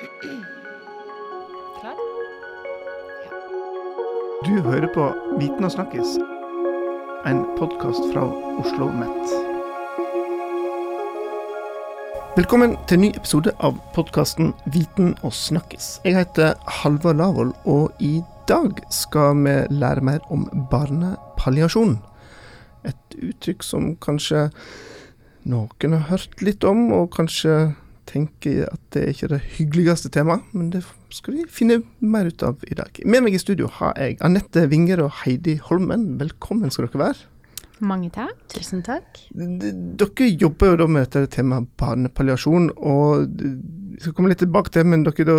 Klar? Du hører på Viten og snakkes, en podkast fra Oslo Met. Velkommen til en ny episode av podkasten Viten og snakkes. Jeg heter Halvard Lavoll, og i dag skal vi lære mer om barnepalliasjon. Et uttrykk som kanskje noen har hørt litt om, og kanskje tenker at det er ikke det hyggeligste temaet, men det skal vi finne mer ut av i dag. Med meg i studio har jeg Anette Winger og Heidi Holmen. Velkommen skal dere være. Mange takk. Tusen takk. Dere jobber jo da med dette temaet barnepalliasjon, og vi skal komme litt tilbake til, men dere da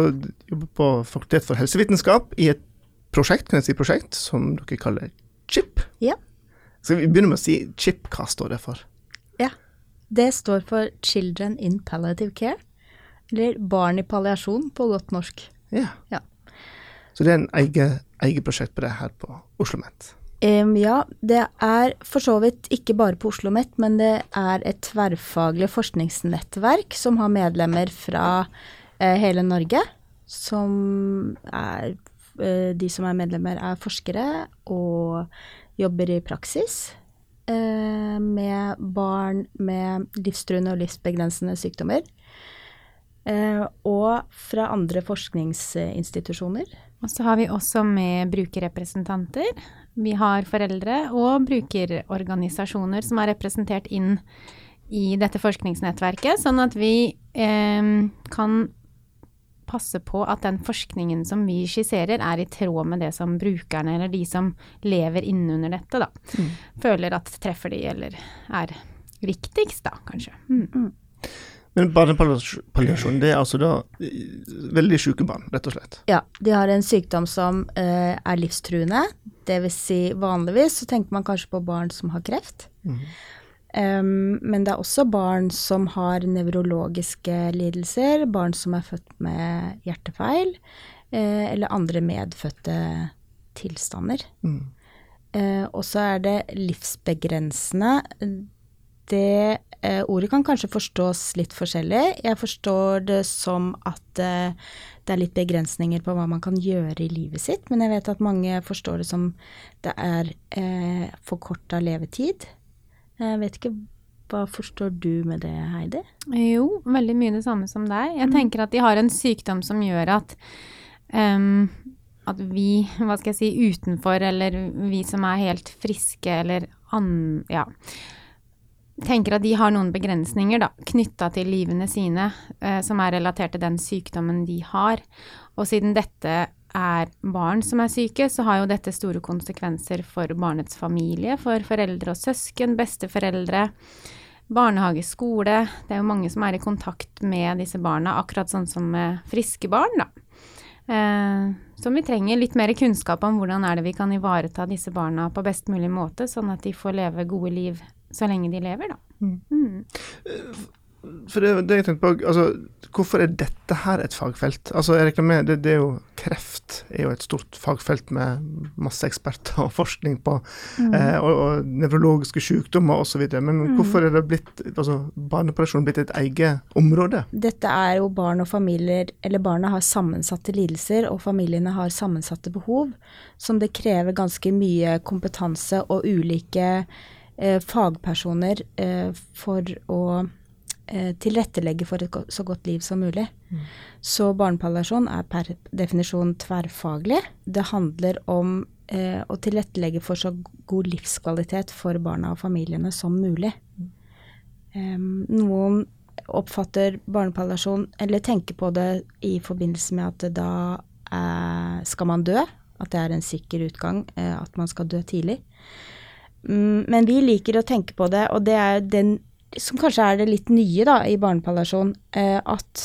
jobber på Fakultet for helsevitenskap i et prosjekt, kan jeg si prosjekt, som dere kaller CHIP. Ja. Skal vi begynne med å si CHIP, hva står det for? Det står for Children in Palliative Care, eller Barn i palliasjon på godt norsk. Ja. Ja. Så det er en eget, eget prosjekt på det her på Oslo Met. Um, ja, det er for så vidt ikke bare på Oslo OsloMet, men det er et tverrfaglig forskningsnettverk som har medlemmer fra uh, hele Norge. Som er uh, De som er medlemmer, er forskere og jobber i praksis eh, med barn med livstruende og livsbegrensende sykdommer. Eh, og fra andre forskningsinstitusjoner. Og så har vi også med brukerrepresentanter. Vi har foreldre og brukerorganisasjoner som er representert inn i dette forskningsnettverket, sånn at vi eh, kan passe på at den forskningen som vi skisserer, er i tråd med det som brukerne, eller de som lever innunder dette, da, føler at treffer de, eller er viktigst, da, kanskje. Mm. Men barnepalliasjon, det er altså da eh, veldig syke barn, rett og slett. Ja, de har en sykdom som uh, er livstruende. Det vil si vanligvis så tenker man kanskje på barn som har kreft. Em, men det er også barn som har nevrologiske lidelser, barn som er født med hjertefeil, uh, eller andre medfødte tilstander. Mm. Uh, og så er det livsbegrensende. Det uh, ordet kan kanskje forstås litt forskjellig. Jeg forstår det som at det er litt begrensninger på hva man kan gjøre i livet sitt, men jeg vet at mange forstår det som det er eh, forkorta levetid. Jeg vet ikke, hva forstår du med det, Heidi? Jo, veldig mye det samme som deg. Jeg tenker at de har en sykdom som gjør at um, at vi, hva skal jeg si, utenfor, eller vi som er helt friske, eller an, ja, tenker at de har noen begrensninger da, knytta til livene sine, eh, som er relatert til den sykdommen de har. Og siden dette er barn som er syke, så har jo dette store konsekvenser for barnets familie, for foreldre og søsken, besteforeldre, barnehage, skole. Det er jo mange som er i kontakt med disse barna, akkurat sånn som med friske barn, da. Eh, som vi trenger litt mer kunnskap om hvordan er det vi kan ivareta disse barna på best mulig måte, sånn at de får leve gode liv så lenge de lever, da. Mm. For det, det jeg tenkte på, altså, hvorfor er dette her et fagfelt? Altså, jeg med, det, det er jo Kreft er jo et stort fagfelt med masse eksperter og forskning på, eh, og, og nevrologiske sykdommer osv. Men hvorfor er det blitt, altså, barnepalliasjon blitt et eget område? Dette er jo barn og familier, eller barna har sammensatte lidelser, og familiene har sammensatte behov, som det krever ganske mye kompetanse og ulike eh, fagpersoner eh, for å tilrettelegge for et så godt liv som mulig. Så barnepalliasjon er per definisjon tverrfaglig. Det handler om eh, å tilrettelegge for så god livskvalitet for barna og familiene som mulig. Em, noen oppfatter barnepalliasjon, eller tenker på det i forbindelse med at da eh, skal man dø, at det er en sikker utgang, eh, at man skal dø tidlig. Mm, men vi liker å tenke på det, og det er den som kanskje er det litt nye da, i barnepalliasjon, eh, at,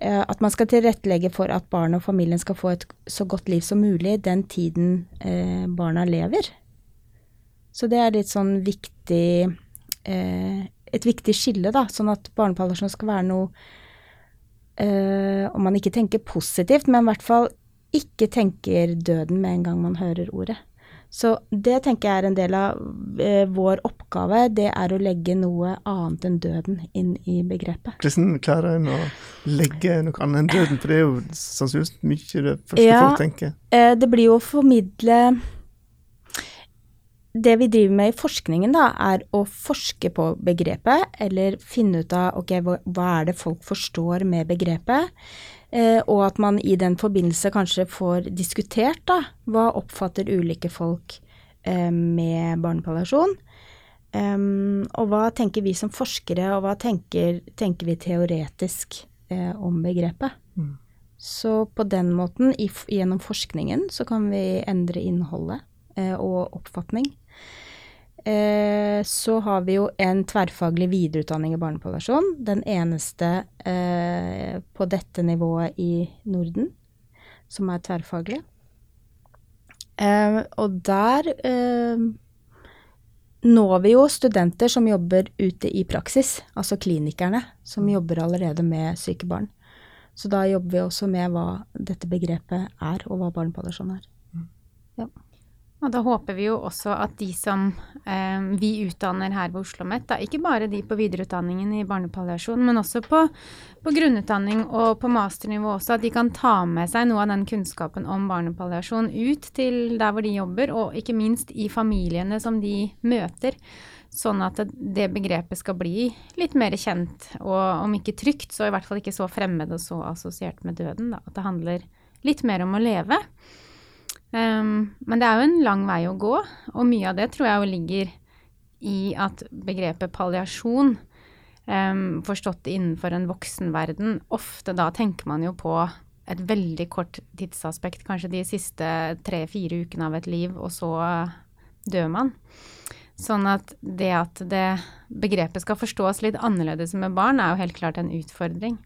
eh, at man skal tilrettelegge for at barnet og familien skal få et så godt liv som mulig den tiden eh, barna lever. Så det er litt sånn viktig Et viktig skille, da, sånn at barnepalliasjon skal være noe Om man ikke tenker positivt, men i hvert fall ikke tenker døden med en gang man hører ordet. Så det tenker jeg er en del av eh, vår oppgave. Det er å legge noe annet enn døden inn i begrepet. Hvordan klarer en å legge noe annet enn døden? For det er jo sannsynligvis mye det første Ja. folk tenker. Eh, det blir jo å formidle Det vi driver med i forskningen, da, er å forske på begrepet, eller finne ut av ok, hva, er det folk forstår med begrepet, og at man i den forbindelse kanskje får diskutert da, hva oppfatter ulike folk eh, med barnepalliasjon. Em, og hva tenker vi som forskere, og hva tenker, tenker vi teoretisk eh, om begrepet? Mm. Så på den måten, gjennom forskningen, så kan vi endre innholdet eh, og oppfatning. Eh, så har vi jo en tverrfaglig videreutdanning i barnepalliasjon. Den eneste eh, på dette nivået i Norden som er tverrfaglig. Eh, og der eh, når vi jo studenter som jobber ute i praksis, altså klinikerne, som jobber allerede med syke barn. Så da jobber vi også med hva dette begrepet er, og hva barnepalliasjon er. Og da håper vi jo også at de som eh, vi utdanner her ved Oslo OsloMet, ikke bare de på videreutdanningen i barnepalliasjon, men også på, på grunnutdanning og på masternivå også, at de kan ta med seg noe av den kunnskapen om barnepalliasjon ut til der hvor de jobber, og ikke minst i familiene som de møter. Sånn at det begrepet skal bli litt mer kjent, og om ikke trygt, så i hvert fall ikke så fremmed og så assosiert med døden. Da. At det handler litt mer om å leve. Um, men det er jo en lang vei å gå, og mye av det tror jeg jo ligger i at begrepet palliasjon, um, forstått innenfor en voksenverden, ofte da tenker man jo på et veldig kort tidsaspekt, kanskje de siste tre-fire ukene av et liv, og så dør man. Sånn at det at det begrepet skal forstås litt annerledes med barn, er jo helt klart en utfordring.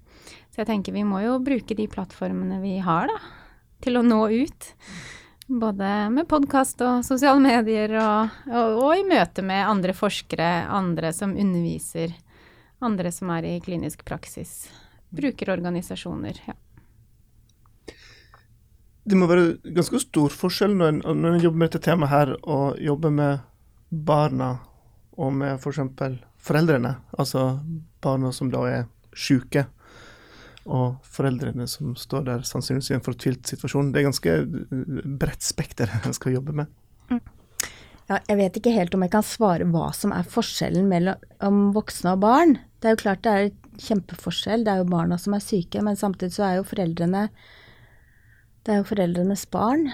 Så jeg tenker vi må jo bruke de plattformene vi har, da, til å nå ut. Både med podkast og sosiale medier, og, og, og, i møte med andre forskere, andre som underviser, andre som er i klinisk praksis. Brukerorganisasjoner. Ja. Det må være ganske stor forskjell når en, når en jobber med dette temaet her, og jobber med barna og med f.eks. For foreldrene. Altså barna som da er sjuke, og foreldrene som står der sannsynligvis i en fortvilt situasjon. Det er ganske bredt spekter en skal jobbe med. Ja, jeg vet ikke helt om jeg kan svare hva som er forskjellen mellom voksne og barn. Det er jo klart det er kjempeforskjell, det er jo barna som er syke, men samtidig så er jo foreldrene Det er jo foreldrenes barn.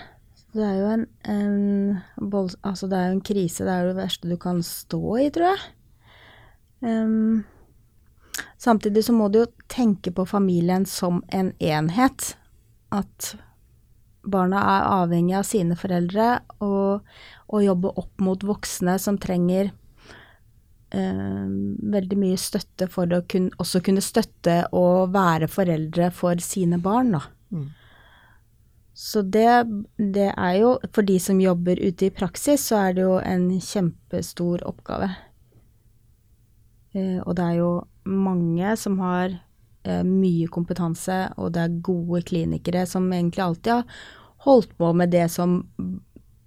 Det er jo en, en altså det er jo en krise, det er jo det verste du kan stå i, tror jeg. Um, Samtidig så må du jo tenke på familien som en enhet. At barna er avhengig av sine foreldre, og, og jobbe opp mot voksne som trenger eh, veldig mye støtte for å kun, også kunne støtte og være foreldre for sine barn, da. Mm. Så det, det er jo For de som jobber ute i praksis, så er det jo en kjempestor oppgave. Eh, og det er jo mange som har eh, mye kompetanse, og det er gode klinikere som egentlig alltid har holdt på med det som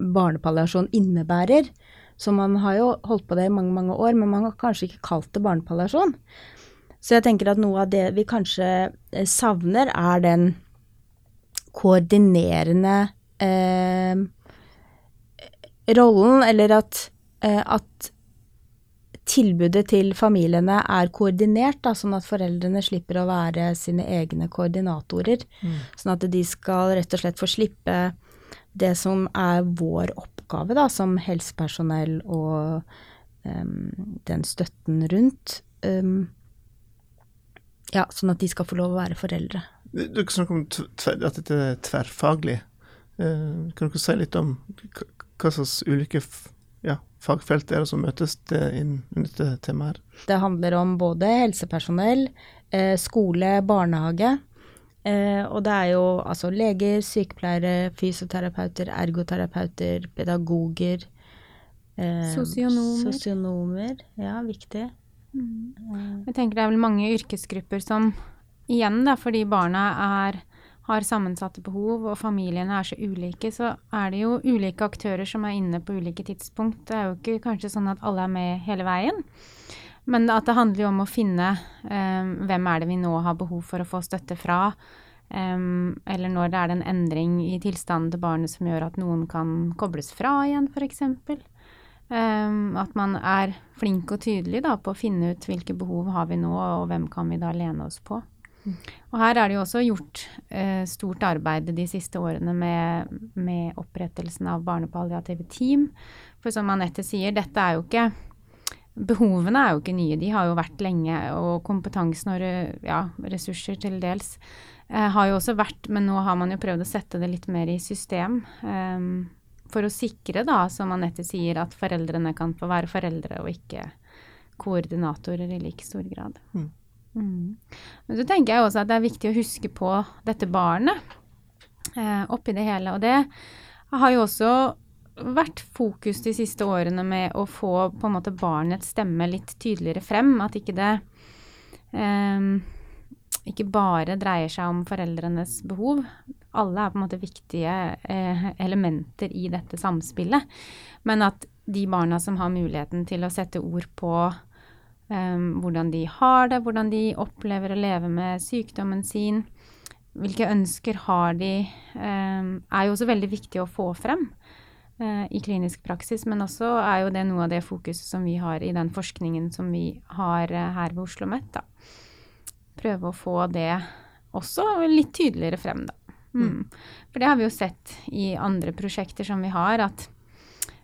barnepalliasjon innebærer. Så man har jo holdt på det i mange, mange år, men man har kanskje ikke kalt det barnepalliasjon. Så jeg tenker at noe av det vi kanskje eh, savner, er den koordinerende eh, rollen, eller at, eh, at tilbudet til familiene er koordinert, da, sånn at foreldrene slipper å være sine egne koordinatorer. Mm. Sånn at de skal rett og slett få slippe det som er vår oppgave da, som helsepersonell og um, den støtten rundt. Um, ja, sånn at de skal få lov å være foreldre. Du snakker om tver, at dette er tverrfaglig. Uh, kan dere si litt om hva slags ulike fagfelt er det som møtes innen dette temaet her? Det handler om både helsepersonell, eh, skole, barnehage. Eh, og det er jo altså leger, sykepleiere, fysioterapeuter, ergoterapeuter, pedagoger. Eh, sosionomer. Sosionomer, ja, viktig. Mm. Jeg tenker det er vel mange yrkesgrupper som igjen, da, fordi barna er har sammensatte behov, og familiene er så ulike, så er det jo ulike aktører som er inne på ulike tidspunkt. Det er jo ikke kanskje sånn at alle er med hele veien. Men at det handler jo om å finne um, hvem er det vi nå har behov for å få støtte fra. Um, eller når det er en endring i tilstanden til barnet som gjør at noen kan kobles fra igjen, f.eks. Um, at man er flink og tydelig da, på å finne ut hvilke behov har vi nå, og hvem kan vi da lene oss på. Og her er det jo også gjort eh, stort arbeid de siste årene med, med, opprettelsen av barnepalliative team. For som Anette sier, dette er jo ikke Behovene er jo ikke nye, de har jo vært lenge. Og kompetansen og ja, ressurser til dels eh, har jo også vært, men nå har man jo prøvd å sette det litt mer i system. Eh, for å sikre, da, som Anette sier, at foreldrene kan få være foreldre og ikke koordinatorer i like stor grad. Mm. Mm. Men så tenker jeg også at det er viktig å huske på dette barnet eh, oppi det hele. Og det har jo også vært fokus de siste årene med å få på en måte barnets stemme litt tydeligere frem. At ikke det eh, ikke bare dreier seg om foreldrenes behov. Alle er på en måte viktige eh, elementer i dette samspillet. Men at de barna som har muligheten til å sette ord på Um, hvordan de har det, hvordan de opplever å leve med sykdommen sin. Hvilke ønsker har de, um, er jo også veldig viktig å få frem uh, i klinisk praksis. Men også er jo det noe av det fokuset som vi har i den forskningen som vi har uh, her ved Oslo OsloMet. Prøve å få det også litt tydeligere frem, da. Mm. mm. For det har vi jo sett i andre prosjekter som vi har, at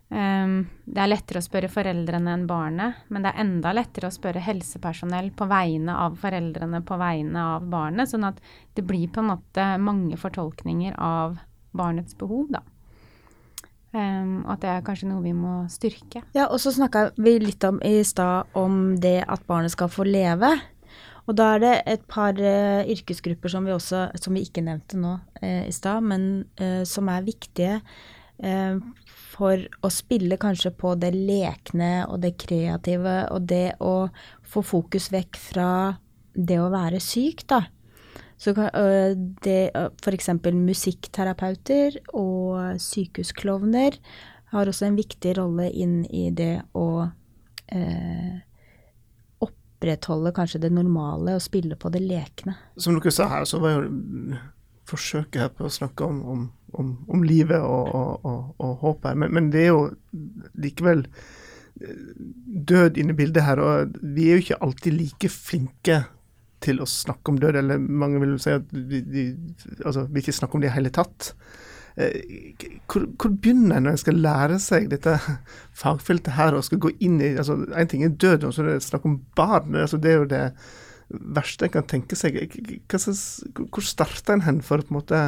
Um, det er lettere å spørre foreldrene enn barnet, men det er enda lettere å spørre helsepersonell på vegne av foreldrene på vegne av barnet, sånn at det blir på en måte mange fortolkninger av barnets behov, da. Um, at det er kanskje noe vi må styrke. Ja, og så snakka vi litt om i stad om det at barnet skal få leve. Og da er det et par uh, yrkesgrupper som vi også, som vi ikke nevnte nå uh, i stad, men uh, som er viktige for å spille kanskje på det lekne og det kreative og det å få fokus vekk fra det å være syk, da. Så det f.eks. musikkterapeuter og sykehusklovner har også en viktig rolle inn i det å eh, opprettholde kanskje det normale og spille på det lekne. Som dere sa her, så var jo forsøket her på å snakke om, om, om, om livet og, og, og, og håp her, men, men, det er jo likevel eh, død inne i bildet her, og vi er jo ikke alltid like flinke til å snakke om død, eller mange vil si at vi, vi, altså, vi ikke snakker om det i hele tatt. Eh, hvor, hvor, begynner en når en skal lære seg dette fagfeltet her og skal gå inn i altså En ting er død, og så er det snakk om barn. altså Det er jo det verste en kan tenke seg. hvor starter en hen for å på en måte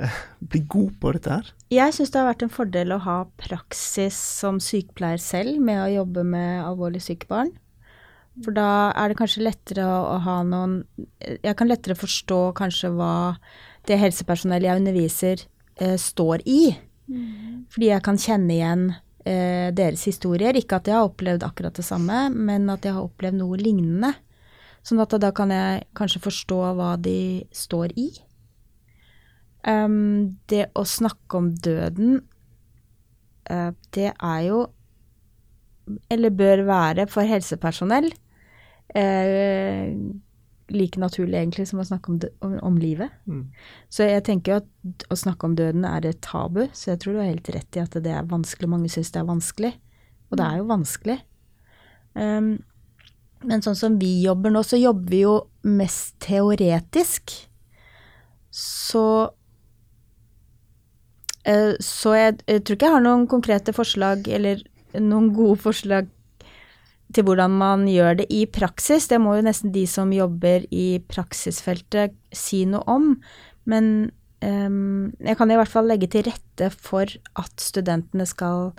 bli god på dette her? Jeg syns det har vært en fordel å ha praksis som sykepleier selv med å jobbe med alvorlig syke barn. For da er det kanskje lettere å, å ha noen Jeg kan lettere forstå kanskje hva det helsepersonell jeg underviser, eh, står i. Mm. Fordi jeg kan kjenne igjen eh, deres historier. Ikke at jeg har opplevd akkurat det samme, men at jeg har opplevd noe lignende. Sånn at da kan jeg kanskje forstå hva de står i. Um, det å snakke om døden, uh, det er jo Eller bør være for helsepersonell uh, like naturlig egentlig som å snakke om, om, om livet. Mm. Så jeg tenker at å snakke om døden er et tabu, så jeg tror du har helt rett i at det er vanskelig. Mange syns det er vanskelig, og det er jo vanskelig. Um, men sånn som vi jobber nå, så jobber vi jo mest teoretisk. Så Så jeg, jeg, tror ikke jeg har noen konkrete forslag, eller noen gode forslag til hvordan man gjør det i praksis. Det må jo nesten de som jobber i praksisfeltet si noe om. Men um, jeg kan i hvert fall legge til rette for at studentene skal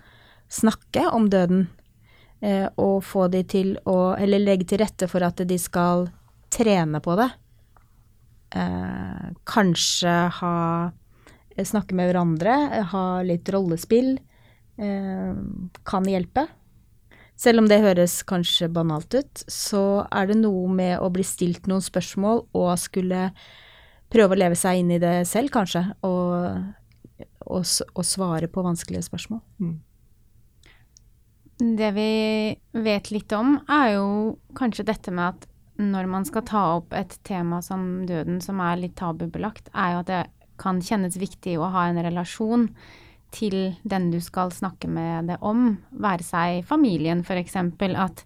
snakke om døden eh, og få de til å Eller legge til rette for at de skal trene på det. Uh, kanskje ha eh, Snakke med hverandre, ha litt rollespill. Eh, kan hjelpe. Selv om det høres kanskje banalt ut, så er det noe med å bli stilt noen spørsmål og skulle prøve å leve seg inn i det selv, kanskje, og, og, og svare på vanskelige spørsmål. Mm. Det vi vet litt om, er jo kanskje dette med at når man skal ta opp et tema som døden, som er litt tabubelagt, er jo at det kan kjennes viktig å ha en relasjon til den du skal snakke med det om, være seg familien f.eks. At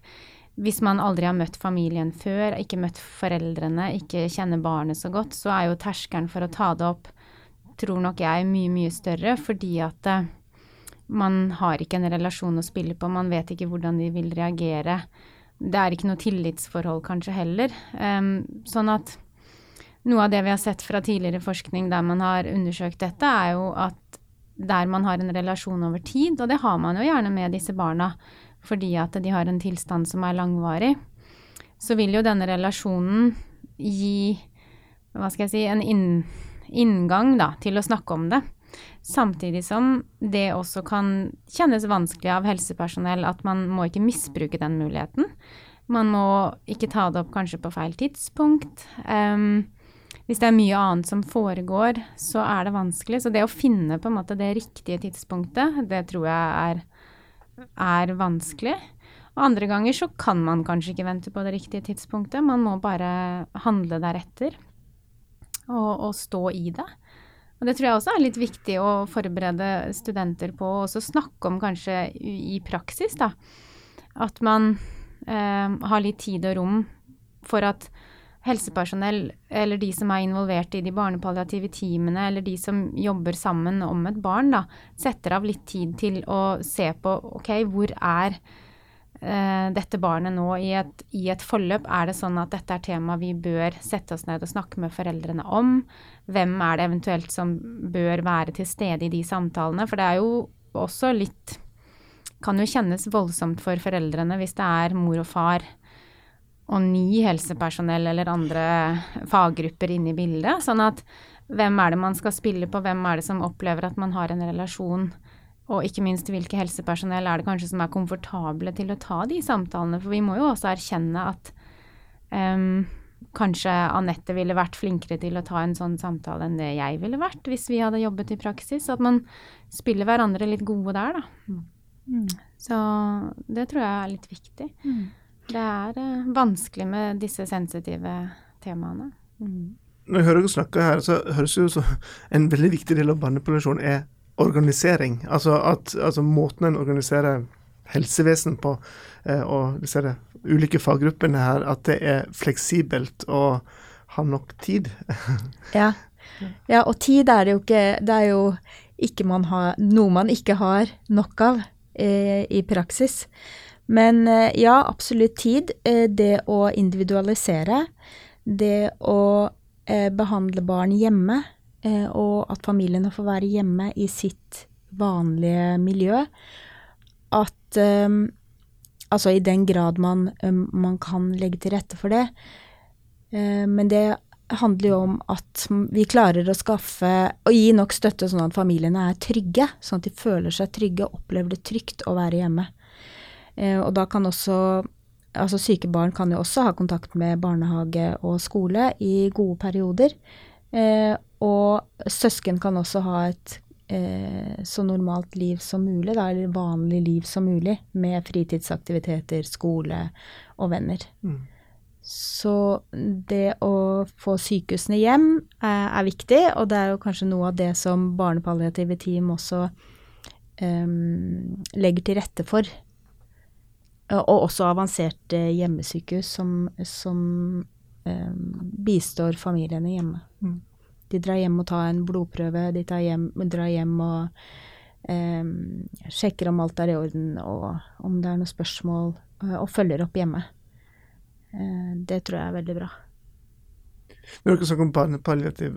hvis man aldri har møtt familien før, ikke møtt foreldrene, ikke kjenner barnet så godt, så er jo terskelen for å ta det opp, tror nok jeg, mye, mye større, fordi at uh, man har ikke en relasjon å spille på, man vet ikke hvordan de vil reagere. Det er ikke noe tillitsforhold kanskje heller. Um, sånn at noe av det vi har sett fra tidligere forskning der man har undersøkt dette, er jo at der man har en relasjon over tid, og det har man jo gjerne med disse barna fordi at de har en tilstand som er langvarig, så vil jo denne relasjonen gi hva skal jeg si, en inn, inngang da, til å snakke om det. Samtidig som det også kan kjennes vanskelig av helsepersonell at man må ikke misbruke den muligheten. Man må ikke ta det opp kanskje på feil tidspunkt. Um, hvis det er mye annet som foregår, så er det vanskelig. Så det å finne på en måte det riktige tidspunktet, det tror jeg er, er vanskelig. Og andre ganger så kan man kanskje ikke vente på det riktige tidspunktet. Man må bare handle deretter og, og stå i det. Og det tror jeg også er litt viktig å forberede studenter på, og også snakke om kanskje i praksis, da. At man eh, har litt tid og rom for at helsepersonell eller de som er involvert i de barnepalliative teamene, eller de som jobber sammen om et barn, da, setter av litt tid til å se på ok, hvor er uh, dette barnet nå i et, i et, forløp? Er det sånn at dette er tema vi bør sette oss ned og snakke med foreldrene om? Hvem er det eventuelt som bør være til stede i de samtalene? For det er jo også litt Kan jo kjennes voldsomt for foreldrene hvis det er mor og far og ny helsepersonell eller andre faggrupper inne i bildet. Sånn at hvem er det man skal spille på, hvem er det som opplever at man har en relasjon, og ikke minst hvilke helsepersonell er det kanskje som er komfortable til å ta de samtalene. For vi må jo også erkjenne at um, kanskje Anette ville vært flinkere til å ta en sånn samtale enn det jeg ville vært hvis vi hadde jobbet i praksis. At man spiller hverandre litt gode der, da. Mm. Så det tror jeg er litt viktig. Mm. Det er uh, vanskelig med disse sensitive temaene. Mm. Når jeg hører dere snakke her, så høres det ut som en veldig viktig del av barnepopulasjon er organisering. Altså, at, altså måten en organiserer helsevesen på, eh, og disse ulike faggruppene her, at det er fleksibelt og har nok tid. ja. ja. og tid er det jo ikke Det er jo ikke man har, noe man ikke har nok av eh, i praksis. Men eh, ja, absolutt tid. Eh, det å individualisere. Det å eh, behandle barn hjemme, og at familiene får være hjemme i sitt vanlige miljø. At Altså i den grad man, man kan legge til rette for det. Men det handler jo om at vi klarer å skaffe og gi nok støtte sånn at familiene er trygge. Sånn at de føler seg trygge og opplever det trygt å være hjemme. Eh, og da kan også Altså syke barn kan jo også ha kontakt med barnehage og skole i gode perioder. Eh, og søsken kan også ha et eh, så normalt liv som mulig, da, eller vanlig liv som mulig, med fritidsaktiviteter, skole og venner. Mm. Så det å få sykehusene hjem er, er, viktig, og det er jo kanskje noe av det som barnepalliative team også um, legger til rette for og også avanserte hjemmesykehus som, som eh, bistår familiene hjemme. Mm. De drar hjem og tar en blodprøve, de hjem, drar hjem og eh, sjekker om alt er i orden, og om det er noen spørsmål, og følger opp hjemme. Eh, det tror jeg er veldig bra. Når dere snakker om palliativ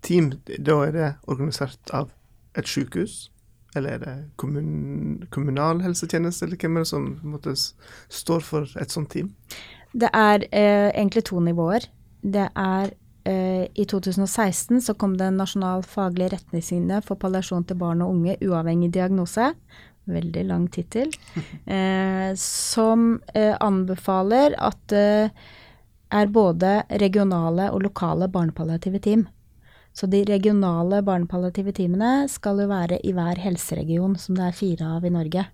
team, da er det organisert av et sykehus? Eller er det kommun, kommunal helsetjeneste, eller hvem er det som måte, står for et sånt team? Det er eh, egentlig to nivåer. Det er eh, I 2016 så kom det en nasjonal faglig retningslinje for palliasjon til barn og unge uavhengig diagnose. Veldig lang tittel. Eh, som eh, anbefaler at det er både regionale og lokale barnepalliative team. Så de regionale barnepalliative teamene skal jo være i hver helseregion, som det er fire av i Norge.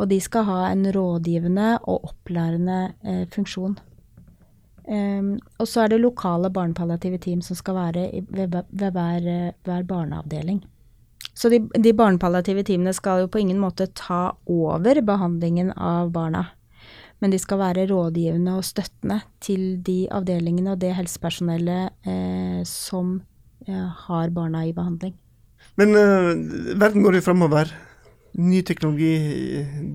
Og de skal ha en rådgivende og opplærende eh, funksjon. Um, og så er det lokale barnepalliative team som skal være i, ved, ved hver, hver, barneavdeling. Så de, de barnepalliative teamene skal jo på ingen måte ta over behandlingen av barna. Men de skal være rådgivende og støttende til de avdelingene og det helsepersonellet eh, som har barna i behandling. Men uh, verden går jo framover. Ny teknologi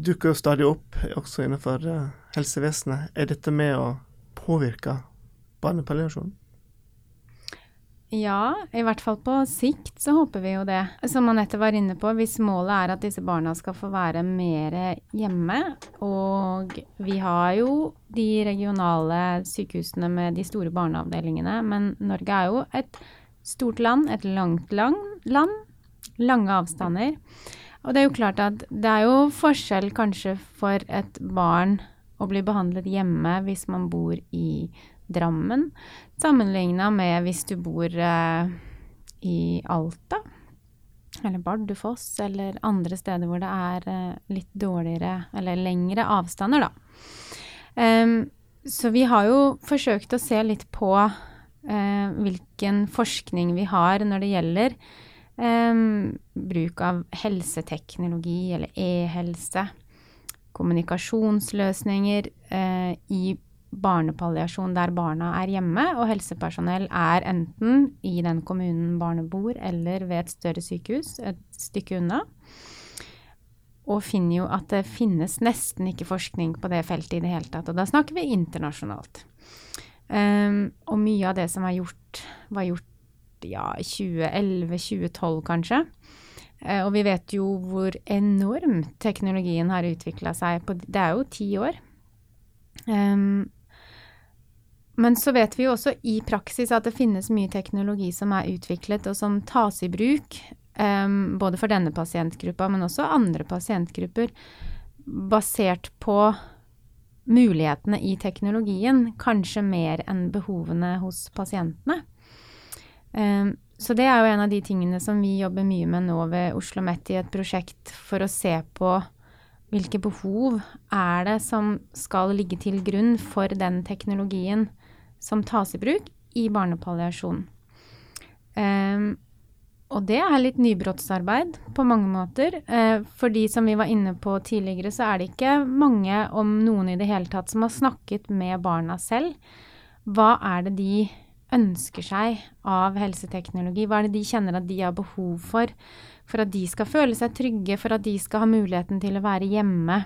dukker jo stadig opp, også innenfor uh, helsevesenet. Er dette med å påvirke barnepalliasjonen? Ja, i hvert fall på sikt så håper vi jo det. Som Anette var inne på, hvis målet er at disse barna skal få være mer hjemme, og vi har jo de regionale sykehusene med de store barneavdelingene, men Norge er jo et stort land, et langt lang, land, lange avstander. Og det er jo klart at det er jo forskjell kanskje for et barn å bli behandlet hjemme hvis man bor i Drammen, sammenligna med hvis du bor eh, i Alta. Eller Bardufoss, eller andre steder hvor det er eh, litt dårligere eller lengre avstander, da. Um, så vi har jo forsøkt å se litt på hvilken forskning vi har når det gjelder eh, bruk av helseteknologi eller e-helse, kommunikasjonsløsninger eh, i barnepalliasjon der barna er hjemme, og helsepersonell er enten i den kommunen barnet bor, eller ved et større sykehus et stykke unna. Og finner jo at det finnes nesten ikke forskning på det feltet i det hele tatt. Og da snakker vi internasjonalt. Um, og mye av det som var gjort, var gjort ja, 2011-2012 kanskje. Uh, og vi vet jo hvor enormt teknologien har utvikla seg på Det er jo ti år. Um, men så vet vi jo også i praksis at det finnes mye teknologi som er utviklet og som tas i bruk, um, både for denne pasientgruppa, men også andre pasientgrupper, basert på mulighetene i teknologien, kanskje mer enn behovene hos pasientene. Um, så det er jo en av de tingene som vi jobber mye med nå ved Oslo OsloMet i et prosjekt for å se på hvilke behov er det som skal ligge til grunn for den teknologien som tas i bruk i barnepalliasjon. Um, og det er litt nybrottsarbeid på mange måter. Eh, fordi som vi var inne på tidligere, så er det ikke mange, om noen i det hele tatt, som har snakket med barna selv. Hva er det de ønsker seg av helseteknologi? Hva er det de kjenner at de har behov for? For at de skal føle seg trygge, for at de skal ha muligheten til å være hjemme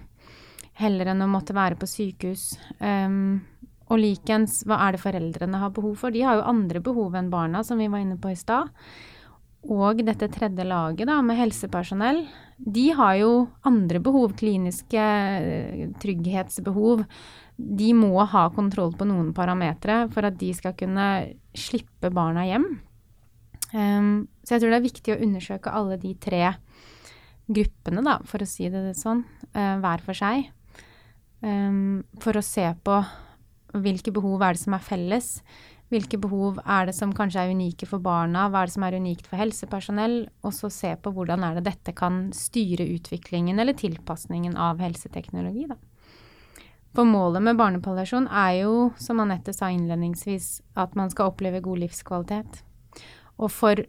heller enn å måtte være på sykehus. Um, og likens, hva er det foreldrene har behov for? De har jo andre behov enn barna, som vi var inne på i stad. Og dette tredje laget da, med helsepersonell, de har jo andre behov, kliniske eh, trygghetsbehov. De må ha kontroll på noen parametere for at de skal kunne slippe barna hjem. Um, så jeg tror det er viktig å undersøke alle de tre gruppene, da, for å si det sånn, uh, hver for seg. Um, for å se på hvilke behov er det som er felles hvilke behov er det som kanskje er unike for barna, hva er det som er unikt for helsepersonell, og så se på hvordan er det dette kan styre utviklingen eller tilpasningen av helseteknologi, da. For målet med barnepalliasjon er jo, som Anette sa innledningsvis, at man skal oppleve god livskvalitet. Og for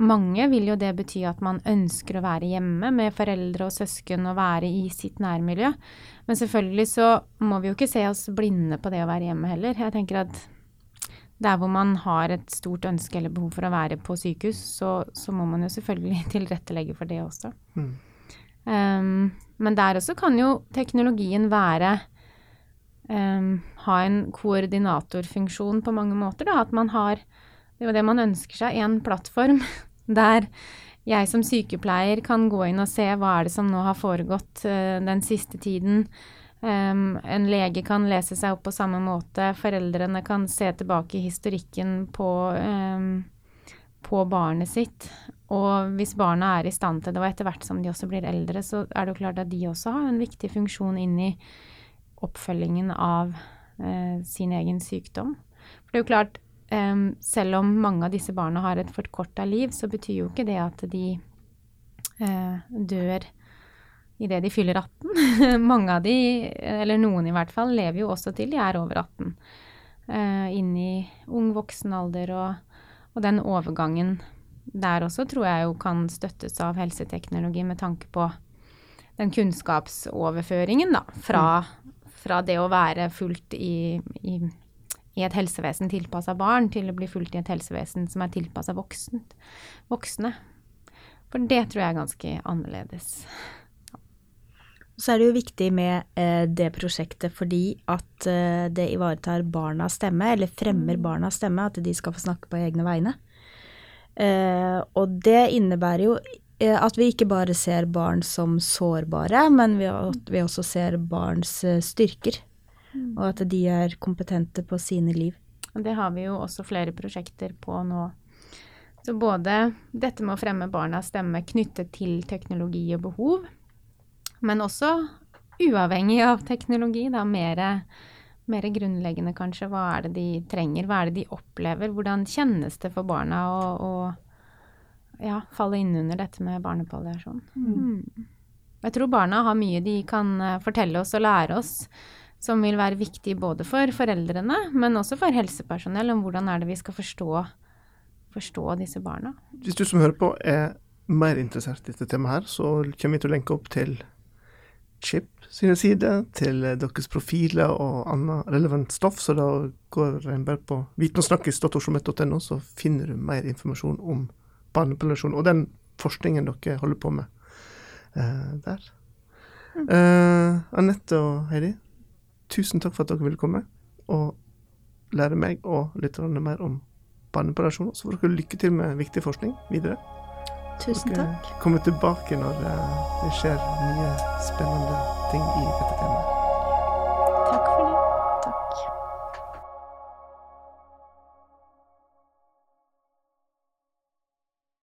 mange vil jo det bety at man ønsker å være hjemme med foreldre og søsken og være i sitt nærmiljø. Men selvfølgelig så må vi jo ikke se oss blinde på det å være hjemme heller. Jeg tenker at der hvor man har et stort ønske eller behov for å være på sykehus, så, så må man jo selvfølgelig tilrettelegge for det også. Mm. Um, men der også kan jo teknologien være um, Ha en koordinatorfunksjon på mange måter. Da. At man har Det jo det man ønsker seg, en plattform der jeg som sykepleier kan gå inn og se hva er det som nå har foregått uh, den siste tiden. Um, en lege kan lese seg opp på samme måte. Foreldrene kan se tilbake historikken på, um, på barnet sitt. Og hvis barna er i stand til det, og etter hvert som de også blir eldre, så er det jo klart at de også har en viktig funksjon inn i oppfølgingen av uh, sin egen sykdom. For det er jo klart, um, selv om mange av disse barna har et forkorta liv, så betyr jo ikke det at de uh, dør idet de fyller 18. mange av de, eller noen i hvert fall, lever jo også til de er over 18. Uh, inn i ung voksen alder og, og den overgangen der også tror jeg jo kan støttes av helseteknologi med tanke på den kunnskapsoverføringen, da, fra, fra det å være fullt i, i, i et helsevesen tilpassa barn, til å bli fullt i et helsevesen som er tilpassa voksne. For det tror jeg er ganske annerledes. Så er det jo viktig med eh, det prosjektet fordi at eh, det ivaretar barnas stemme, eller fremmer mm. barnas stemme, at de skal få snakke på egne vegne. Eh, og det innebærer jo eh, at vi ikke bare ser barn som sårbare, men vi, vi også ser barns eh, styrker. Mm. Og at de er kompetente på sine liv. Det har vi jo også flere prosjekter på nå. Så både dette med å fremme barnas stemme knyttet til teknologi og behov, men også uavhengig av teknologi, da mer mer grunnleggende, kanskje. Hva er det de trenger? Hva er det de opplever? Hvordan kjennes det for barna å, å ja, falle inn under dette med barnepalliasjon? Mm. mm. Jeg tror barna har mye de kan eh, fortelle oss og lære oss som vil være viktig både for foreldrene, men også for helsepersonell, om hvordan er det vi skal forstå, forstå disse barna. Hvis du som hører på er mer interessert i dette temaet her, så kommer vi til å lenke opp til Chip sine sider, til eh, deres profiler og annet relevant stoff. Så da går en bare på vitensnakkis.oslomet.no, så finner du mer informasjon om barnepopulasjon og den forskningen dere holder på med uh, der. Mm. Uh, Anette og Heidi, tusen takk for at dere ville komme og lære meg og lytterne mer om barnepopulasjon. Så får dere lykke til med viktig forskning videre. Tusen takk. Komme tilbake når det skjer nye spennende ting i dette temaet.